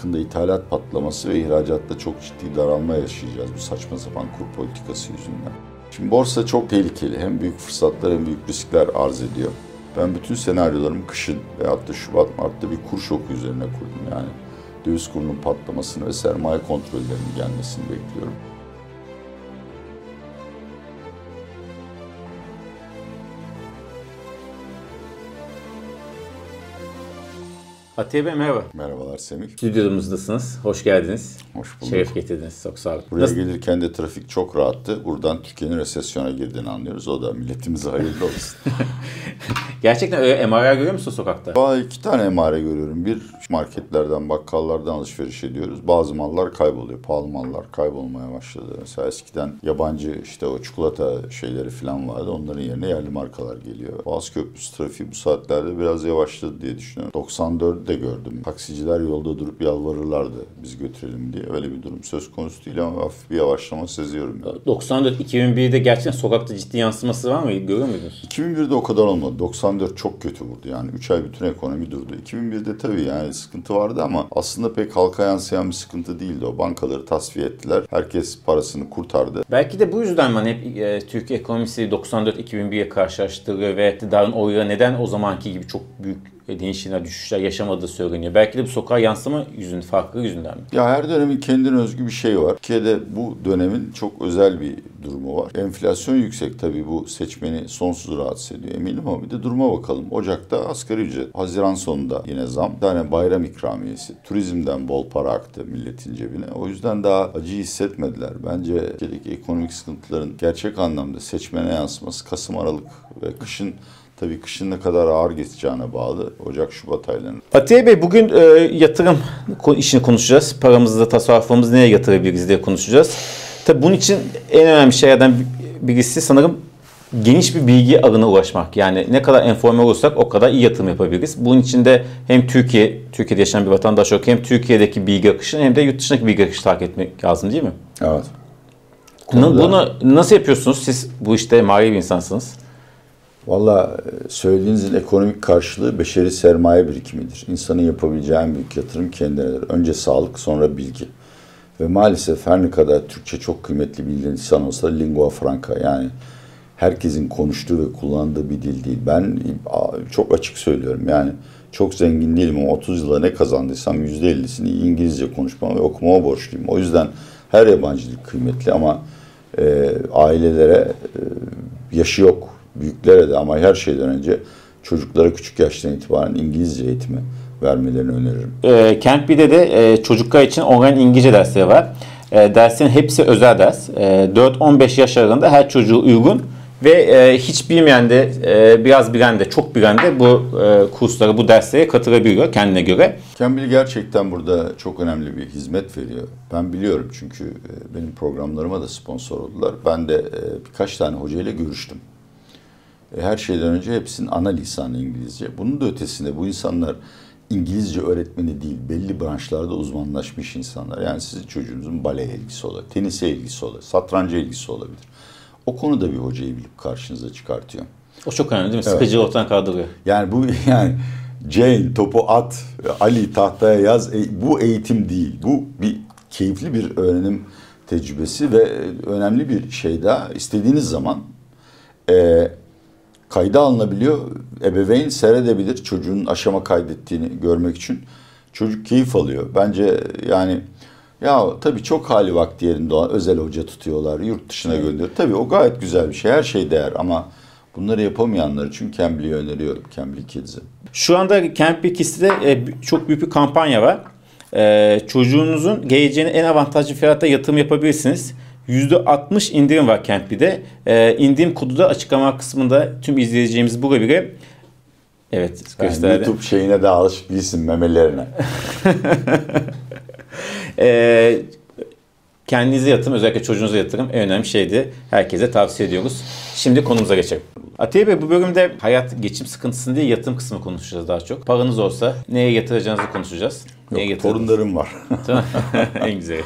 Yakında ithalat patlaması ve ihracatta çok ciddi daralma yaşayacağız bu saçma sapan kur politikası yüzünden. Şimdi borsa çok tehlikeli. Hem büyük fırsatlar hem büyük riskler arz ediyor. Ben bütün senaryolarımı kışın veyahut da Şubat Mart'ta bir kur şoku üzerine kurdum. Yani döviz kurunun patlamasını ve sermaye kontrollerinin gelmesini bekliyorum. Atiye Bey merhaba. Merhabalar Semih. Stüdyomuzdasınız. Hoş geldiniz. Hoş bulduk. Şeref getirdiniz. Çok sağ olun. Buraya Nasıl- gelirken de trafik çok rahattı. Buradan Türkiye'nin resesyona girdiğini anlıyoruz. O da milletimize hayırlı olsun. Gerçekten öyle MRI görüyor musun sokakta? Valla iki tane emare görüyorum. Bir marketlerden, bakkallardan alışveriş ediyoruz. Bazı mallar kayboluyor. Pahalı mallar kaybolmaya başladı. Mesela eskiden yabancı işte o çikolata şeyleri falan vardı. Onların yerine yerli markalar geliyor. Boğaz Köprüsü trafiği bu saatlerde biraz yavaşladı diye düşünüyorum. 94'ü de gördüm. Taksiciler yolda durup yalvarırlardı biz götürelim diye. Öyle bir durum söz konusu değil ama hafif bir yavaşlama seziyorum. Yani. 94-2001'de gerçekten sokakta ciddi yansıması var mı? Görüyor muydunuz? 2001'de o kadar olmadı. 94 çok kötü vurdu yani. 3 ay bütün ekonomi durdu. 2001'de tabii yani sıkıntı vardı ama aslında pek halka yansıyan bir sıkıntı değildi. O bankaları tasfiye ettiler. Herkes parasını kurtardı. Belki de bu yüzden ben hep e, Türkiye ekonomisi 94-2001'e karşılaştırıyor ve iktidarın oyları neden o zamanki gibi çok büyük değişimler, düşüşler yaşamadığı söyleniyor. Belki de bu sokağa yansıma yüzünden, farklı yüzünden mi? Ya her dönemin kendine özgü bir şey var. Türkiye'de bu dönemin çok özel bir durumu var. Enflasyon yüksek tabii bu seçmeni sonsuz rahatsız ediyor eminim ama bir de duruma bakalım. Ocak'ta asgari ücret. Haziran sonunda yine zam. Bir tane bayram ikramiyesi. Turizmden bol para aktı milletin cebine. O yüzden daha acı hissetmediler. Bence Türkiye'deki ekonomik sıkıntıların gerçek anlamda seçmene yansıması Kasım, Aralık ve kışın Tabii kışın ne kadar ağır geçeceğine bağlı. Ocak-Şubat aylarında. Atiye Bey bugün e, yatırım işini konuşacağız. Paramızı da tasarrufumuzu nereye yatırabiliriz diye konuşacağız. Tabii bunun için en önemli şeylerden bir- birisi sanırım geniş bir bilgi ağına ulaşmak. Yani ne kadar informe olursak o kadar iyi yatırım yapabiliriz. Bunun için de hem Türkiye, Türkiye'de yaşayan bir vatandaş olarak hem Türkiye'deki bilgi akışını hem de yurt dışındaki bilgi akışı takip etmek lazım değil mi? Evet. Bunu, bunu nasıl yapıyorsunuz? Siz bu işte mali bir insansınız. Valla e, söylediğinizin ekonomik karşılığı beşeri sermaye birikimidir. İnsanın yapabileceği en büyük yatırım kendinedir. Önce sağlık sonra bilgi. Ve maalesef her ne kadar Türkçe çok kıymetli bir insan olsa lingua franca yani herkesin konuştuğu ve kullandığı bir dil değil. Ben çok açık söylüyorum yani çok zengin değilim ama 30 yılda ne kazandıysam %50'sini İngilizce konuşmama ve okumama borçluyum. O yüzden her yabancı dil kıymetli ama e, ailelere e, yaşı yok büyüklere de ama her şeyden önce çocuklara küçük yaştan itibaren İngilizce eğitimi vermelerini öneririm. E, Kent B'de de e, çocuklar için online İngilizce dersleri var. E, derslerin hepsi özel ders. E, 4-15 yaş aralığında her çocuğu uygun ve e, hiç bilmeyen de e, biraz bilen de çok bilen de bu e, kurslara bu derslere katılabiliyor kendine göre. Cambly gerçekten burada çok önemli bir hizmet veriyor. Ben biliyorum çünkü e, benim programlarıma da sponsor oldular. Ben de e, birkaç tane hocayla görüştüm. E, Her şeyden önce hepsinin ana lisanı İngilizce. Bunun da ötesinde bu insanlar İngilizce öğretmeni değil, belli branşlarda uzmanlaşmış insanlar. Yani sizin çocuğunuzun bale ilgisi olabilir, tenise ilgisi olabilir, satranca ilgisi olabilir. O konuda bir hocayı bilip karşınıza çıkartıyor. O çok önemli değil mi? Sıkıcı ortadan kaldırıyor. Yani bu yani Jane topu at, Ali tahtaya yaz. E, bu eğitim değil. Bu bir keyifli bir öğrenim tecrübesi ve önemli bir şey daha. İstediğiniz zaman e, kayda alınabiliyor. Ebeveyn seyredebilir çocuğun aşama kaydettiğini görmek için. Çocuk keyif alıyor. Bence yani ya tabii çok hali vakti yerinde olan özel hoca tutuyorlar, yurt dışına gönderiyor. Tabii o gayet güzel bir şey. Her şey değer ama bunları yapamayanlar için Cambly'i öneriyorum. Cambly Kids'i. Şu anda Camp Bikis'te e, çok büyük bir kampanya var. E, çocuğunuzun geleceğine en avantajlı fiyatta yatırım yapabilirsiniz. %60 indirim var Campy'de. E, indirim kodu da açıklama kısmında tüm izleyeceğimiz bulabilir. Evet Yani gösterdi. YouTube şeyine de alışık değilsin memelerine. E, kendinize yatırım özellikle çocuğunuza yatırım en önemli şeydi. Herkese tavsiye ediyoruz. Şimdi konumuza geçelim. Atiye Bey bu bölümde hayat geçim sıkıntısını değil yatırım kısmını konuşacağız daha çok. Paranız olsa neye yatıracağınızı konuşacağız. Neye Yok, yatırdınız? torunlarım var. Tamam. en güzeli.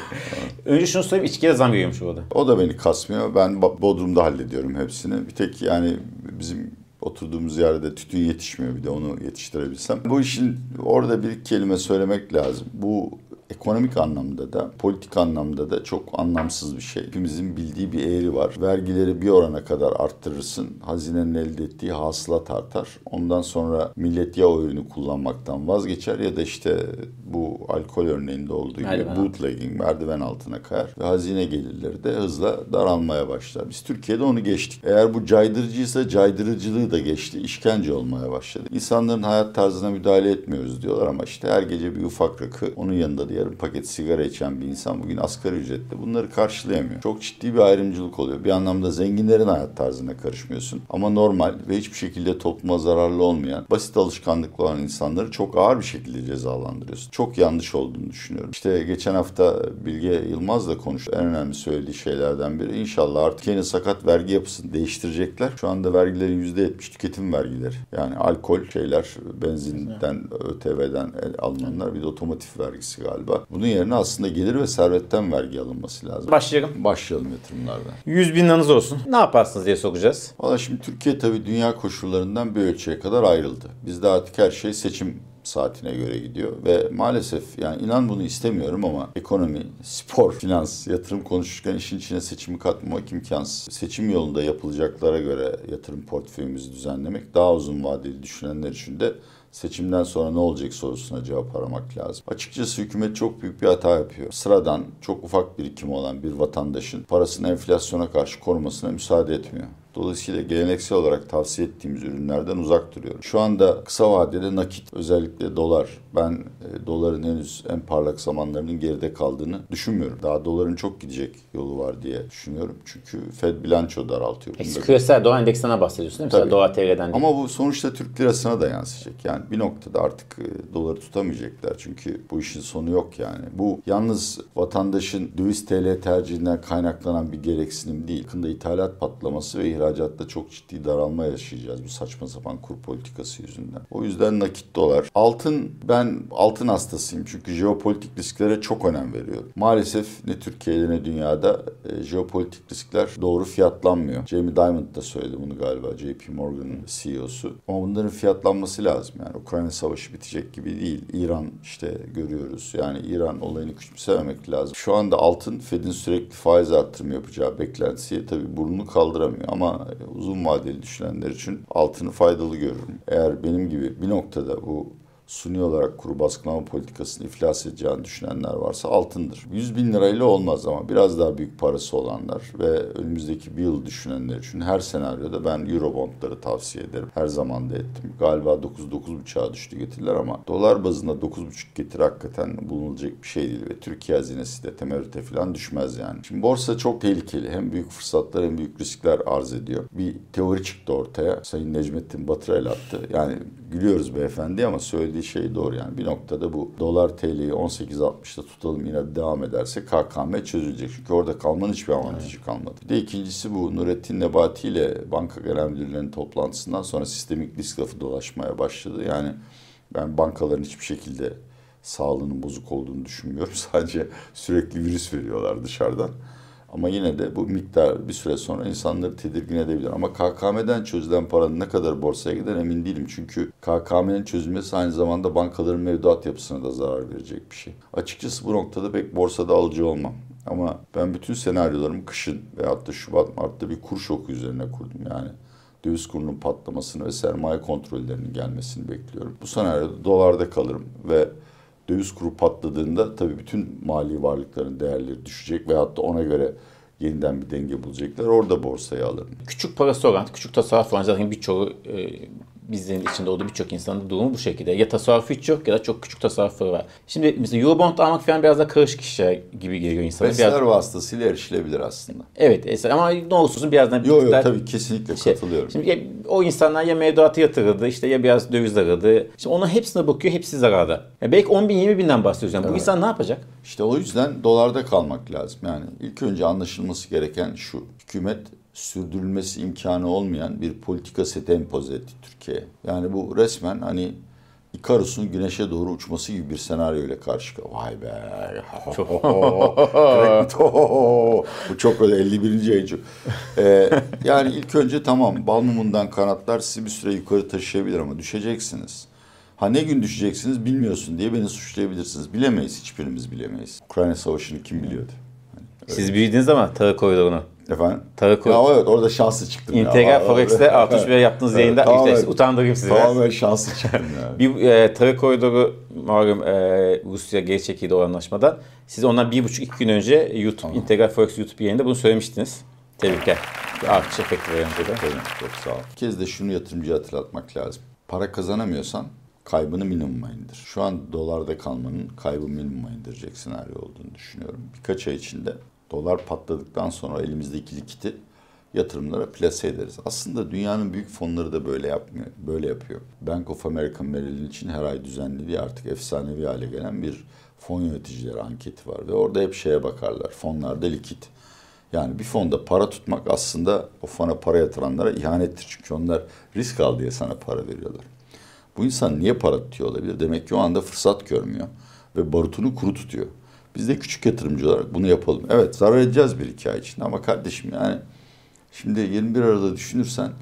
Önce şunu söyleyeyim içkiye zam geliyormuş orada. o da beni kasmıyor. Ben Bo- Bodrum'da hallediyorum hepsini. Bir tek yani bizim oturduğumuz yerde tütün yetişmiyor bir de onu yetiştirebilsem. Bu işin orada bir kelime söylemek lazım. Bu ekonomik anlamda da politik anlamda da çok anlamsız bir şey. Hepimizin bildiği bir eğri var. Vergileri bir orana kadar arttırırsın. Hazinenin elde ettiği hasılat artar. Ondan sonra millet ya o ürünü kullanmaktan vazgeçer ya da işte bu alkol örneğinde olduğu Merdiven gibi bootlegging merdiven altına kayar ve hazine gelirleri de hızla daralmaya başlar. Biz Türkiye'de onu geçtik. Eğer bu caydırıcıysa caydırıcılığı da geçti. işkence olmaya başladı. İnsanların hayat tarzına müdahale etmiyoruz diyorlar ama işte her gece bir ufak rakı onun yanında da yarım paket sigara içen bir insan bugün asgari ücretle bunları karşılayamıyor. Çok ciddi bir ayrımcılık oluyor. Bir anlamda zenginlerin hayat tarzına karışmıyorsun. Ama normal ve hiçbir şekilde topluma zararlı olmayan, basit alışkanlıklı olan insanları çok ağır bir şekilde cezalandırıyorsun. Çok yanlış olduğunu düşünüyorum. İşte geçen hafta Bilge Yılmaz'la konuştu. En önemli söylediği şeylerden biri. İnşallah artık yeni sakat vergi yapısını değiştirecekler. Şu anda vergilerin %70 tüketim vergileri. Yani alkol şeyler, benzinden, ÖTV'den alınanlar bir de otomotiv vergisi galiba. Bunun yerine aslında gelir ve servetten vergi alınması lazım. Başlayalım. Başlayalım yatırımlardan. 100 bin liranız olsun. Ne yaparsınız diye soracağız. Valla şimdi Türkiye tabii dünya koşullarından bir ölçüye kadar ayrıldı. Bizde artık her şey seçim saatine göre gidiyor ve maalesef yani inan bunu istemiyorum ama ekonomi, spor, finans, yatırım konuşurken işin içine seçimi katmamak imkansız. Seçim yolunda yapılacaklara göre yatırım portföyümüzü düzenlemek daha uzun vadeli düşünenler için de seçimden sonra ne olacak sorusuna cevap aramak lazım. Açıkçası hükümet çok büyük bir hata yapıyor. Sıradan çok ufak birikimi olan bir vatandaşın parasını enflasyona karşı korumasına müsaade etmiyor. Dolayısıyla geleneksel olarak tavsiye ettiğimiz ürünlerden uzak duruyorum. Şu anda kısa vadede nakit özellikle dolar. Ben e, doların henüz en parlak zamanlarının geride kaldığını düşünmüyorum. Daha doların çok gidecek yolu var diye düşünüyorum. Çünkü Fed bilanço daraltıyor. Eksi küresel dolar endeksinden bahsediyorsun değil mi? Tabii. Dolar TL'den değil. Ama bu sonuçta Türk lirasına da yansıyacak. Yani bir noktada artık e, doları tutamayacaklar. Çünkü bu işin sonu yok yani. Bu yalnız vatandaşın döviz TL tercihinden kaynaklanan bir gereksinim değil. Yakında ithalat patlaması ve ihracatta çok ciddi daralma yaşayacağız bu saçma sapan kur politikası yüzünden. O yüzden nakit dolar. Altın ben altın hastasıyım çünkü jeopolitik risklere çok önem veriyorum. Maalesef ne Türkiye'de ne dünyada e, jeopolitik riskler doğru fiyatlanmıyor. Jamie Dimon da söyledi bunu galiba JP Morgan'ın CEO'su. Ama bunların fiyatlanması lazım. Yani Ukrayna savaşı bitecek gibi değil. İran işte görüyoruz. Yani İran olayını küçümsememek lazım. Şu anda altın Fed'in sürekli faiz arttırımı yapacağı beklentisiye tabii burnunu kaldıramıyor ama uzun vadeli düşünenler için altını faydalı görürüm. Eğer benim gibi bir noktada bu suni olarak kuru baskılama politikasını iflas edeceğini düşünenler varsa altındır. 100 bin lirayla olmaz ama biraz daha büyük parası olanlar ve önümüzdeki bir yıl düşünenler için her senaryoda ben Eurobondları tavsiye ederim. Her zaman da ettim. Galiba 9-9.5'a düştü getiriler ama dolar bazında 9.5 getir hakikaten bulunulacak bir şey değil ve Türkiye hazinesi de temerrüte falan düşmez yani. Şimdi borsa çok tehlikeli. Hem büyük fırsatlar hem büyük riskler arz ediyor. Bir teori çıktı ortaya. Sayın Necmettin Batırel attı. Yani gülüyoruz beyefendi ama söylediği şey doğru yani. Bir noktada bu dolar TL'yi 18.60'da tutalım yine devam ederse KKM çözülecek. Çünkü orada kalmanın hiçbir avantajı evet. kalmadı. Bir de ikincisi bu Nurettin Nebati ile banka genel müdürlerinin toplantısından sonra sistemik risk lafı dolaşmaya başladı. Yani ben bankaların hiçbir şekilde sağlığının bozuk olduğunu düşünmüyorum. Sadece sürekli virüs veriyorlar dışarıdan. Ama yine de bu miktar bir süre sonra insanları tedirgin edebilir. Ama KKM'den çözülen paranın ne kadar borsaya gider emin değilim. Çünkü KKM'nin çözülmesi aynı zamanda bankaların mevduat yapısına da zarar verecek bir şey. Açıkçası bu noktada pek borsada alıcı olmam. Ama ben bütün senaryolarımı kışın veyahut da Şubat Mart'ta bir kur şoku üzerine kurdum yani. Döviz kurunun patlamasını ve sermaye kontrollerinin gelmesini bekliyorum. Bu senaryoda dolarda kalırım ve döviz kuru patladığında tabii bütün mali varlıkların değerleri düşecek ve hatta ona göre yeniden bir denge bulacaklar. Orada borsaya alırım. Küçük parası olan, küçük tasarruf olan zaten birçoğu e, bizlerin içinde olduğu birçok insanın durumu bu şekilde. Ya tasarrufu hiç yok ya da çok küçük tasarrufları var. Şimdi mesela Eurobond almak falan biraz da karışık işler gibi geliyor insana. Besler biraz... vasıtasıyla erişilebilir aslında. Evet ama ne olursa olsun birazdan Yok yok tabii kesinlikle şey, katılıyorum. Şimdi ya, o insanlar ya mevduatı yatırırdı işte ya biraz döviz aradı. Şimdi ona hepsine bakıyor hepsi zararda. Ya belki 10 bin 20 binden bahsediyoruz. Yani evet. Bu insan ne yapacak? İşte o yüzden dolarda kalmak lazım. Yani ilk önce anlaşılması gereken şu. Hükümet sürdürülmesi imkanı olmayan bir politika seti empoze etti Türkiye'ye. Yani bu resmen hani Ikarus'un güneşe doğru uçması gibi bir senaryo ile karşı Vay be. Bu çok öyle 51. yayıncı. Ee, yani ilk önce tamam bal mumundan kanatlar sizi bir süre yukarı taşıyabilir ama düşeceksiniz. Ha ne gün düşeceksiniz bilmiyorsun diye beni suçlayabilirsiniz. Bilemeyiz, hiçbirimiz bilemeyiz. Ukrayna Savaşı'nı kim biliyordu? Siz büyüdünüz ama tarı koridorunu. Efendim? Tarı koridorunu. Ya evet orada şanslı çıktım. İntegral Forex'te evet. Artuş Bey yaptığınız yayında Evet, tamamen- işte utandırayım sizi biraz. Tamamen şanslı çıktım yani. Bir e, tarı koridoru malum e, Rusya geri çekildi o anlaşmadan. Siz ondan bir buçuk iki gün önce YouTube, Integral Forex YouTube yayında bunu söylemiştiniz. Tebrikler. Artış efekti veren de. Tabii, çok sağ ol. Bir kez de şunu yatırımcıya hatırlatmak lazım. Para kazanamıyorsan kaybını minimuma indir. Şu an dolarda kalmanın kaybı minimuma indirecek senaryo olduğunu düşünüyorum. Birkaç ay içinde dolar patladıktan sonra elimizdeki likiti yatırımlara plase ederiz. Aslında dünyanın büyük fonları da böyle yapmıyor. Böyle yapıyor. Bank of America Merrill Lynch'in her ay düzenlediği artık efsanevi hale gelen bir fon yöneticileri anketi var ve orada hep şeye bakarlar. Fonlarda likit. Yani bir fonda para tutmak aslında o fona para yatıranlara ihanettir. Çünkü onlar risk al diye sana para veriyorlar. Bu insan niye para tutuyor olabilir? Demek ki o anda fırsat görmüyor ve barutunu kuru tutuyor. Biz de küçük yatırımcı olarak bunu yapalım. Evet zarar edeceğiz bir iki ay içinde ama kardeşim yani şimdi 21 Aralık'ta düşünürsen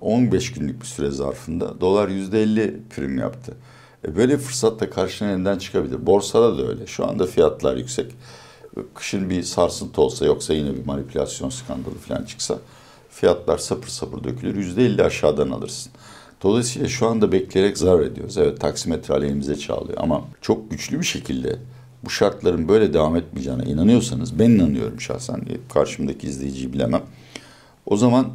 15 günlük bir süre zarfında dolar %50 prim yaptı. E böyle fırsat da karşına elinden çıkabilir. Borsada da öyle. Şu anda fiyatlar yüksek. Kışın bir sarsıntı olsa yoksa yine bir manipülasyon skandalı falan çıksa fiyatlar sapır sapır dökülür. %50 aşağıdan alırsın. Dolayısıyla şu anda bekleyerek zarar ediyoruz. Evet taksimetre aleyhimize çağlıyor ama çok güçlü bir şekilde bu şartların böyle devam etmeyeceğine inanıyorsanız ben inanıyorum şahsen. Karşımdaki izleyiciyi bilemem. O zaman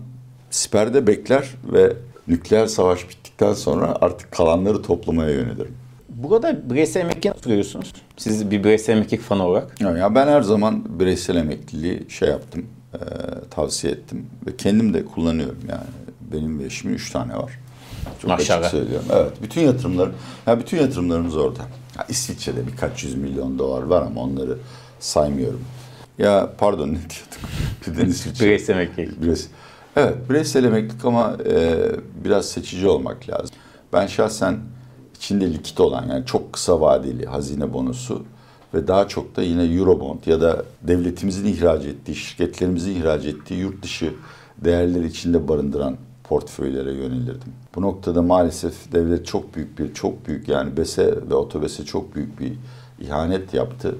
siperde bekler ve nükleer savaş bittikten sonra artık kalanları toplamaya yönelirim. Burada bireysel emekliyi nasıl görüyorsunuz? Siz bir bireysel emeklilik fanı olarak. Ya ya ben her zaman bireysel emekliliği şey yaptım, e, tavsiye ettim ve kendim de kullanıyorum yani. Benim ve eşimin üç tane var. Çok Maşallah. açık söylüyorum. Evet, bütün yatırımlar, ya bütün yatırımlarımız orada. Ya İsviçre'de birkaç yüz milyon dolar var ama onları saymıyorum. Ya pardon ne diyorduk? Birden İsviçre. Bireysel emeklilik. Biraz, evet, bireysel emeklilik ama e, biraz seçici olmak lazım. Ben şahsen içinde likit olan yani çok kısa vadeli hazine bonusu ve daha çok da yine Eurobond ya da devletimizin ihraç ettiği, şirketlerimizin ihraç ettiği yurt dışı değerleri içinde barındıran portföylere yönelirdim. Bu noktada maalesef devlet çok büyük bir, çok büyük yani BES'e ve OTOBES'e çok büyük bir ihanet yaptı.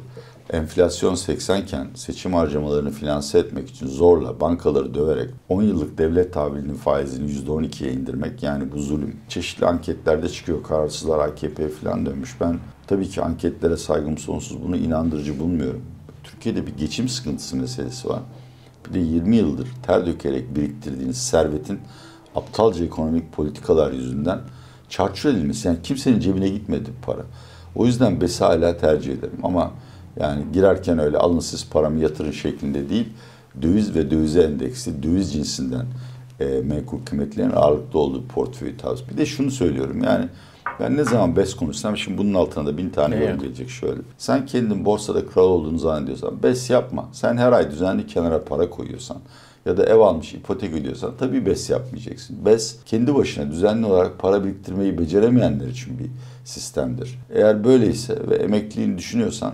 Enflasyon 80 iken seçim harcamalarını finanse etmek için zorla bankaları döverek 10 yıllık devlet tahvilinin faizini %12'ye indirmek yani bu zulüm. Çeşitli anketlerde çıkıyor kararsızlar AKP falan dönmüş. Ben tabii ki anketlere saygım sonsuz bunu inandırıcı bulmuyorum. Türkiye'de bir geçim sıkıntısı meselesi var. Bir de 20 yıldır ter dökerek biriktirdiğiniz servetin aptalca ekonomik politikalar yüzünden çarçur edilmesi. Yani kimsenin cebine gitmedi para. O yüzden BES'i hala tercih ederim ama yani girerken öyle alın siz paramı yatırın şeklinde değil, döviz ve dövize endeksli, döviz cinsinden e, menkul kıymetlerin ağırlıklı olduğu portföyü tavsiye. Bir de şunu söylüyorum yani ben ne zaman BES konuşsam şimdi bunun altına da bin tane yorum Evet. gelecek şöyle. Sen kendin borsada kral olduğunu zannediyorsan BES yapma. Sen her ay düzenli kenara para koyuyorsan ya da ev almış ipotek ödüyorsan tabii BES yapmayacaksın. BES kendi başına düzenli olarak para biriktirmeyi beceremeyenler için bir sistemdir. Eğer böyleyse ve emekliliğini düşünüyorsan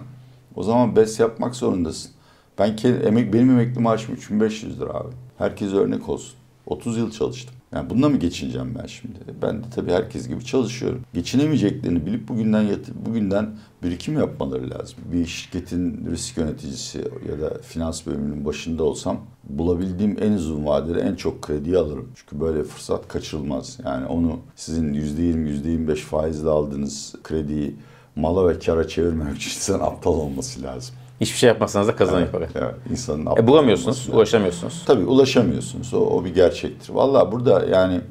o zaman BES yapmak zorundasın. Ben emek, benim emekli maaşım 3500 lira abi. Herkes örnek olsun. 30 yıl çalıştım. Yani bununla mı geçineceğim ben şimdi? Ben de tabii herkes gibi çalışıyorum. Geçinemeyeceklerini bilip bugünden yatı, bugünden birikim yapmaları lazım. Bir şirketin risk yöneticisi ya da finans bölümünün başında olsam bulabildiğim en uzun vadeli en çok krediyi alırım. Çünkü böyle fırsat kaçırılmaz. Yani onu sizin %20, %25 faizle aldığınız krediyi mala ve kara çevirmemek için insan aptal olması lazım. Hiçbir şey yapmazsanız da kazanıyor para. Evet, insanın E bulamıyorsunuz, olması ulaşamıyorsunuz. Tabii ulaşamıyorsunuz. O, o bir gerçektir. Valla burada yani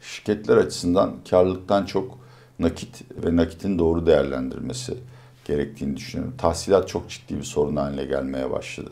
şirketler açısından karlılıktan çok nakit ve nakitin doğru değerlendirmesi gerektiğini düşünüyorum. Tahsilat çok ciddi bir sorun haline gelmeye başladı.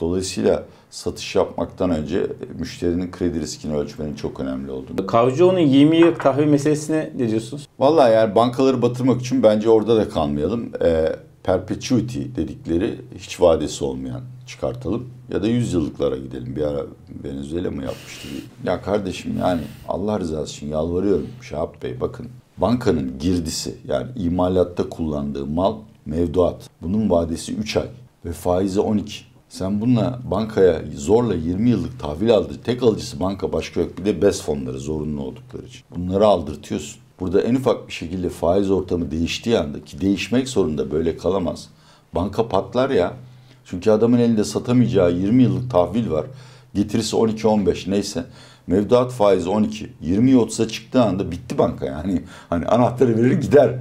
Dolayısıyla satış yapmaktan önce müşterinin kredi riskini ölçmenin çok önemli olduğunu. Kavcıoğlu'nun 20 yıllık tahvil meselesine ne diyorsunuz? Vallahi yani bankaları batırmak için bence orada da kalmayalım. Ee, perpetuity dedikleri hiç vadesi olmayan çıkartalım. Ya da 100 yıllıklara gidelim. Bir ara Venezuela mı yapmıştı? Ya kardeşim yani Allah rızası için yalvarıyorum Şahap Bey bakın. Bankanın girdisi yani imalatta kullandığı mal mevduat. Bunun vadesi 3 ay ve faizi 12. Sen bununla bankaya zorla 20 yıllık tahvil aldı. Tek alıcısı banka başka yok. Bir de BES fonları zorunlu oldukları için. Bunları aldırtıyorsun. Burada en ufak bir şekilde faiz ortamı değiştiği anda ki değişmek zorunda böyle kalamaz. Banka patlar ya. Çünkü adamın elinde satamayacağı 20 yıllık tahvil var. Getirisi 12-15 neyse. Mevduat faizi 12. 20'ye 30'a çıktığı anda bitti banka yani. Hani anahtarı verir gider.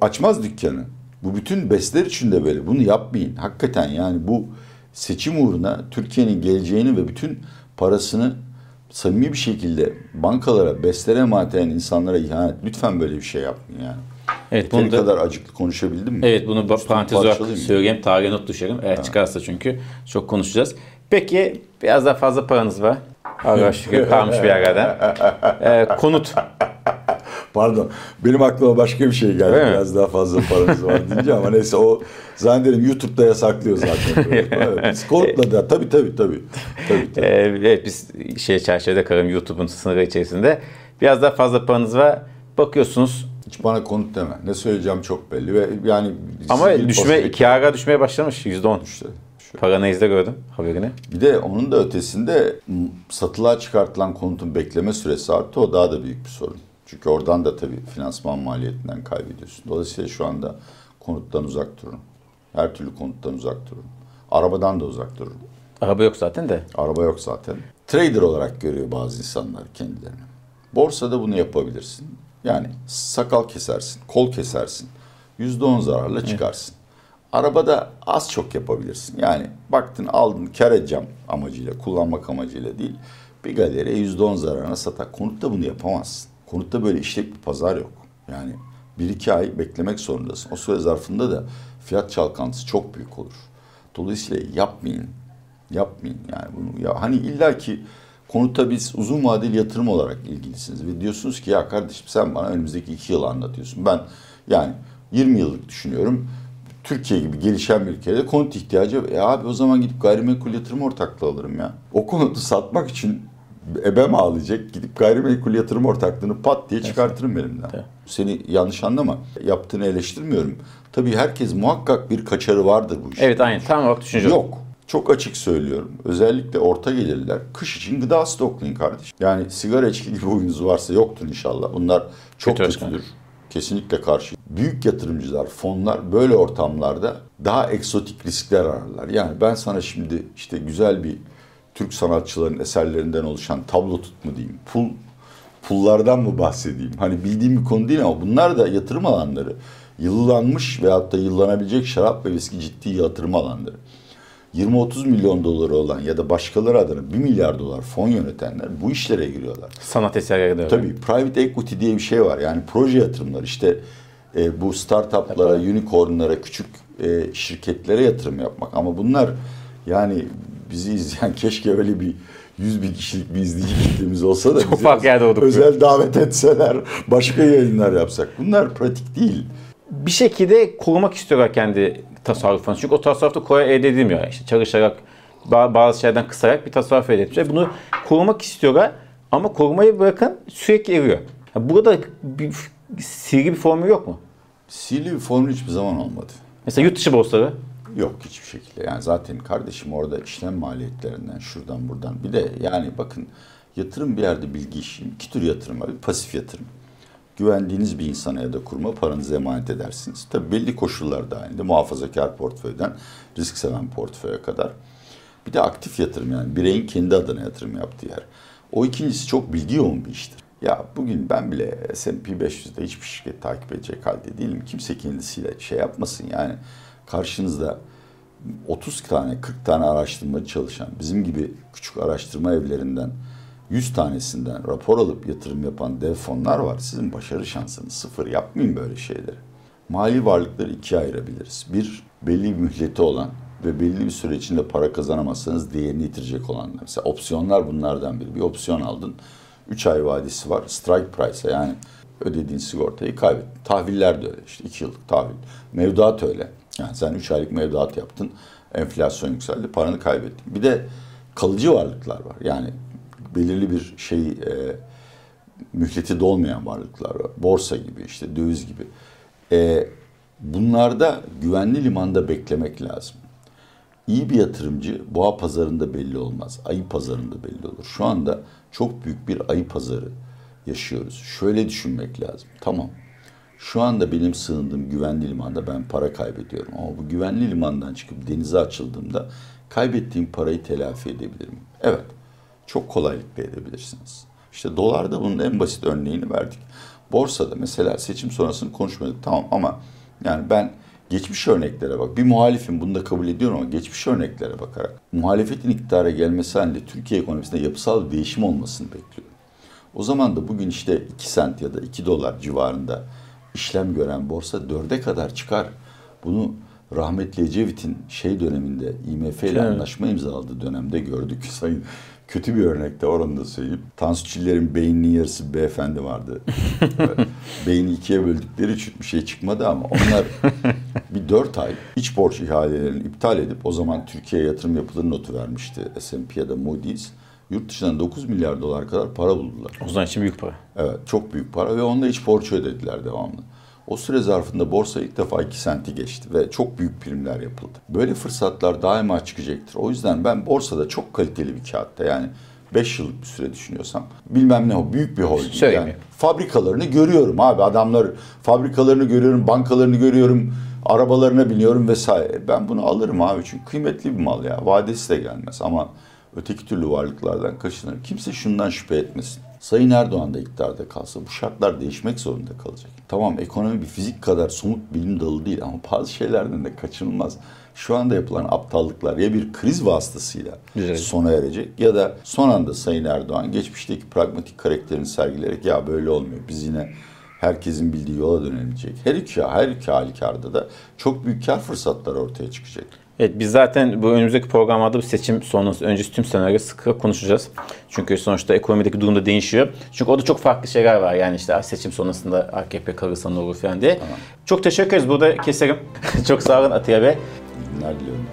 Açmaz dükkanı. Bu bütün besler için de böyle. Bunu yapmayın. Hakikaten yani bu seçim uğruna Türkiye'nin geleceğini ve bütün parasını samimi bir şekilde bankalara, beslere emanet eden insanlara ihanet. Lütfen böyle bir şey yapmayın yani. Evet, Yeteri bunu da- kadar acıklı konuşabildim mi? Evet bunu Üstünü parantez olarak söyleyeyim. Tarihe not düşerim. Eğer çıkarsa çünkü çok konuşacağız. Peki biraz daha fazla paranız var. Şükür kalmış bir yerlerden. Ee, konut. Pardon. Benim aklıma başka bir şey geldi. Mi? Biraz daha fazla paramız var deyince ama neyse o zannederim YouTube'da yasaklıyor zaten. Evet. Konutla da tabii tabii tabii. tabii, tabii. Ee, evet biz şey çerçevede kalırım YouTube'un sınırı içerisinde. Biraz daha fazla paranız var. Bakıyorsunuz Hiç bana konut deme. Ne söyleyeceğim çok belli ve yani ama düşme, ara düşmeye başlamış. %10. İşte, Paranızda gördüm haberini. Bir de onun da ötesinde satılığa çıkartılan konutun bekleme süresi arttı. O daha da büyük bir sorun. Çünkü oradan da tabii finansman maliyetinden kaybediyorsun. Dolayısıyla şu anda konuttan uzak durun. Her türlü konuttan uzak durun. Arabadan da uzak durun. Araba yok zaten de. Araba yok zaten. Trader olarak görüyor bazı insanlar kendilerini. Borsada bunu yapabilirsin. Yani sakal kesersin, kol kesersin. %10 zararla çıkarsın. Arabada az çok yapabilirsin. Yani baktın aldın kar edeceğim amacıyla, kullanmak amacıyla değil. Bir galeriye %10 zararına satar. Konutta bunu yapamazsın. Konutta böyle işlek bir pazar yok. Yani bir iki ay beklemek zorundasın. O süre zarfında da fiyat çalkantısı çok büyük olur. Dolayısıyla yapmayın. Yapmayın yani bunu. Ya hani illa ki konutta biz uzun vadeli yatırım olarak ilgilisiniz ve diyorsunuz ki ya kardeşim sen bana önümüzdeki iki yıl anlatıyorsun. Ben yani 20 yıllık düşünüyorum. Türkiye gibi gelişen bir ülkede konut ihtiyacı. E abi o zaman gidip gayrimenkul yatırım ortaklığı alırım ya. O konutu satmak için ebem ağlayacak gidip gayrimenkul yatırım ortaklığını pat diye çıkartırım elimden. Evet. Seni yanlış anlama. Yaptığını eleştirmiyorum. Tabii herkes muhakkak bir kaçarı vardır bu işin. Evet aynı. Tam olarak düşünce. Yok. Çok açık söylüyorum. Özellikle orta gelirler kış için gıda stoklayın kardeşim. Yani sigara içki gibi huyunuz varsa yoktur inşallah. Bunlar çok Kötü kötüdür. Kesinlikle karşı. Büyük yatırımcılar, fonlar böyle ortamlarda daha egzotik riskler ararlar. Yani ben sana şimdi işte güzel bir Türk sanatçıların eserlerinden oluşan tablo tut mu diyeyim, pul pullardan mı bahsedeyim? Hani bildiğim bir konu değil ama bunlar da yatırım alanları. Yıllanmış veyahut da yıllanabilecek şarap ve viski ciddi yatırım alanları. 20-30 milyon doları olan ya da başkaları adına 1 milyar dolar fon yönetenler bu işlere giriyorlar. Sanat eserleri. Tabii private equity diye bir şey var. Yani proje yatırımlar işte e, bu startuplara, unicornlara, küçük e, şirketlere yatırım yapmak. Ama bunlar yani bizi izleyen keşke öyle bir 100 bin kişilik bir izleyici kitlemiz olsa da Çok farklı yerde olduk. özel davet etseler, başka yayınlar yapsak. Bunlar pratik değil. bir şekilde korumak istiyorlar kendi tasarrufunu. Çünkü o tasarrufta kolay elde edilmiyor. İşte çalışarak, ba- bazı şeylerden kısarak bir tasarruf elde etmişler. Bunu korumak istiyorlar ama korumayı bırakın sürekli eriyor. Burada bir sihirli bir formül yok mu? Sihirli bir formül hiçbir zaman olmadı. Mesela yurt dışı borsaları. Yok hiçbir şekilde. Yani zaten kardeşim orada işlem maliyetlerinden şuradan buradan. Bir de yani bakın yatırım bir yerde bilgi işi. İki tür yatırım var. Bir pasif yatırım. Güvendiğiniz bir insana ya da kuruma paranızı emanet edersiniz. Tabii belli koşullar dahilinde muhafazakar portföyden risk seven portföye kadar. Bir de aktif yatırım yani bireyin kendi adına yatırım yaptığı yer. O ikincisi çok bilgi yoğun bir iştir. Ya bugün ben bile S&P 500'de hiçbir şirket takip edecek halde değilim. Kimse kendisiyle şey yapmasın yani. Karşınızda 30 tane 40 tane araştırmacı çalışan bizim gibi küçük araştırma evlerinden 100 tanesinden rapor alıp yatırım yapan dev fonlar var. Sizin başarı şansınız sıfır. Yapmayın böyle şeyleri. Mali varlıkları ikiye ayırabiliriz. Bir, belli bir mühleti olan ve belli bir süre içinde para kazanamazsanız değerini yitirecek olanlar. Mesela opsiyonlar bunlardan biri. Bir opsiyon aldın. 3 ay vadesi var. Strike price'a yani ödediğin sigortayı kaybettin. Tahviller de öyle. İşte 2 yıllık tahvil. Mevduat öyle. Yani sen 3 aylık mevduat yaptın. Enflasyon yükseldi. Paranı kaybettin. Bir de kalıcı varlıklar var. Yani belirli bir şey e, mühleti dolmayan varlıklar var. Borsa gibi işte döviz gibi. E, bunlarda güvenli limanda beklemek lazım. İyi bir yatırımcı boğa pazarında belli olmaz. Ayı pazarında belli olur. Şu anda çok büyük bir ayı pazarı yaşıyoruz. Şöyle düşünmek lazım. Tamam. Şu anda benim sığındığım güvenli limanda ben para kaybediyorum. Ama bu güvenli limandan çıkıp denize açıldığımda kaybettiğim parayı telafi edebilirim. Evet. Çok kolaylıkla edebilirsiniz. İşte dolarda bunun en basit örneğini verdik. Borsada mesela seçim sonrasını konuşmadık tamam ama yani ben geçmiş örneklere bak. Bir muhalifim bunu da kabul ediyorum ama geçmiş örneklere bakarak muhalefetin iktidara gelmesi halinde Türkiye ekonomisinde yapısal bir değişim olmasını bekliyorum. O zaman da bugün işte 2 sent ya da 2 dolar civarında işlem gören borsa 4'e kadar çıkar. Bunu rahmetli Ecevit'in şey döneminde IMF ile Evet. anlaşma imzaladığı dönemde gördük. Sayın kötü bir örnekte oranı da söyleyeyim. Tansu Çiller'in beyninin yarısı beyefendi vardı. Beyni ikiye böldükleri için bir şey çıkmadı ama onlar bir dört ay iç borç ihalelerini iptal edip o zaman Türkiye'ye yatırım yapılır notu vermişti S&P ya da Moody's. Yurt dışından 9 milyar dolar kadar para buldular. O zaman için büyük para. Evet çok büyük para ve onda iç borç ödediler devamlı. O süre zarfında borsa ilk defa 2 senti geçti ve çok büyük primler yapıldı. Böyle fırsatlar daima çıkacaktır. O yüzden ben borsada çok kaliteli bir kağıtta yani 5 yıllık bir süre düşünüyorsam bilmem ne o büyük bir holding. Söyleyeyim. Yani fabrikalarını görüyorum abi adamlar fabrikalarını görüyorum, bankalarını görüyorum, arabalarına biniyorum vesaire. Ben bunu alırım abi çünkü kıymetli bir mal ya. Vadesi de gelmez ama öteki türlü varlıklardan kaçınır. Kimse şundan şüphe etmesin. Sayın Erdoğan da iktidarda kalsa bu şartlar değişmek zorunda kalacak. Tamam ekonomi bir fizik kadar somut bilim dalı değil ama bazı şeylerden de kaçınılmaz. Şu anda yapılan aptallıklar ya bir kriz vasıtasıyla Güzel. sona erecek ya da son anda Sayın Erdoğan geçmişteki pragmatik karakterini sergileyerek ya böyle olmuyor biz yine herkesin bildiği yola dönülecek. Her iki, her iki halükarda da çok büyük kar fırsatları ortaya çıkacak. Evet biz zaten bu önümüzdeki programlarda bu seçim sonrası öncesi tüm senaryo sıkı konuşacağız. Çünkü sonuçta ekonomideki durum da değişiyor. Çünkü orada çok farklı şeyler var. Yani işte seçim sonrasında AKP kalırsa ne olur falan diye. Çok teşekkür ederiz. Burada keserim. çok sağ olun Atiye Bey. Günler diliyorum.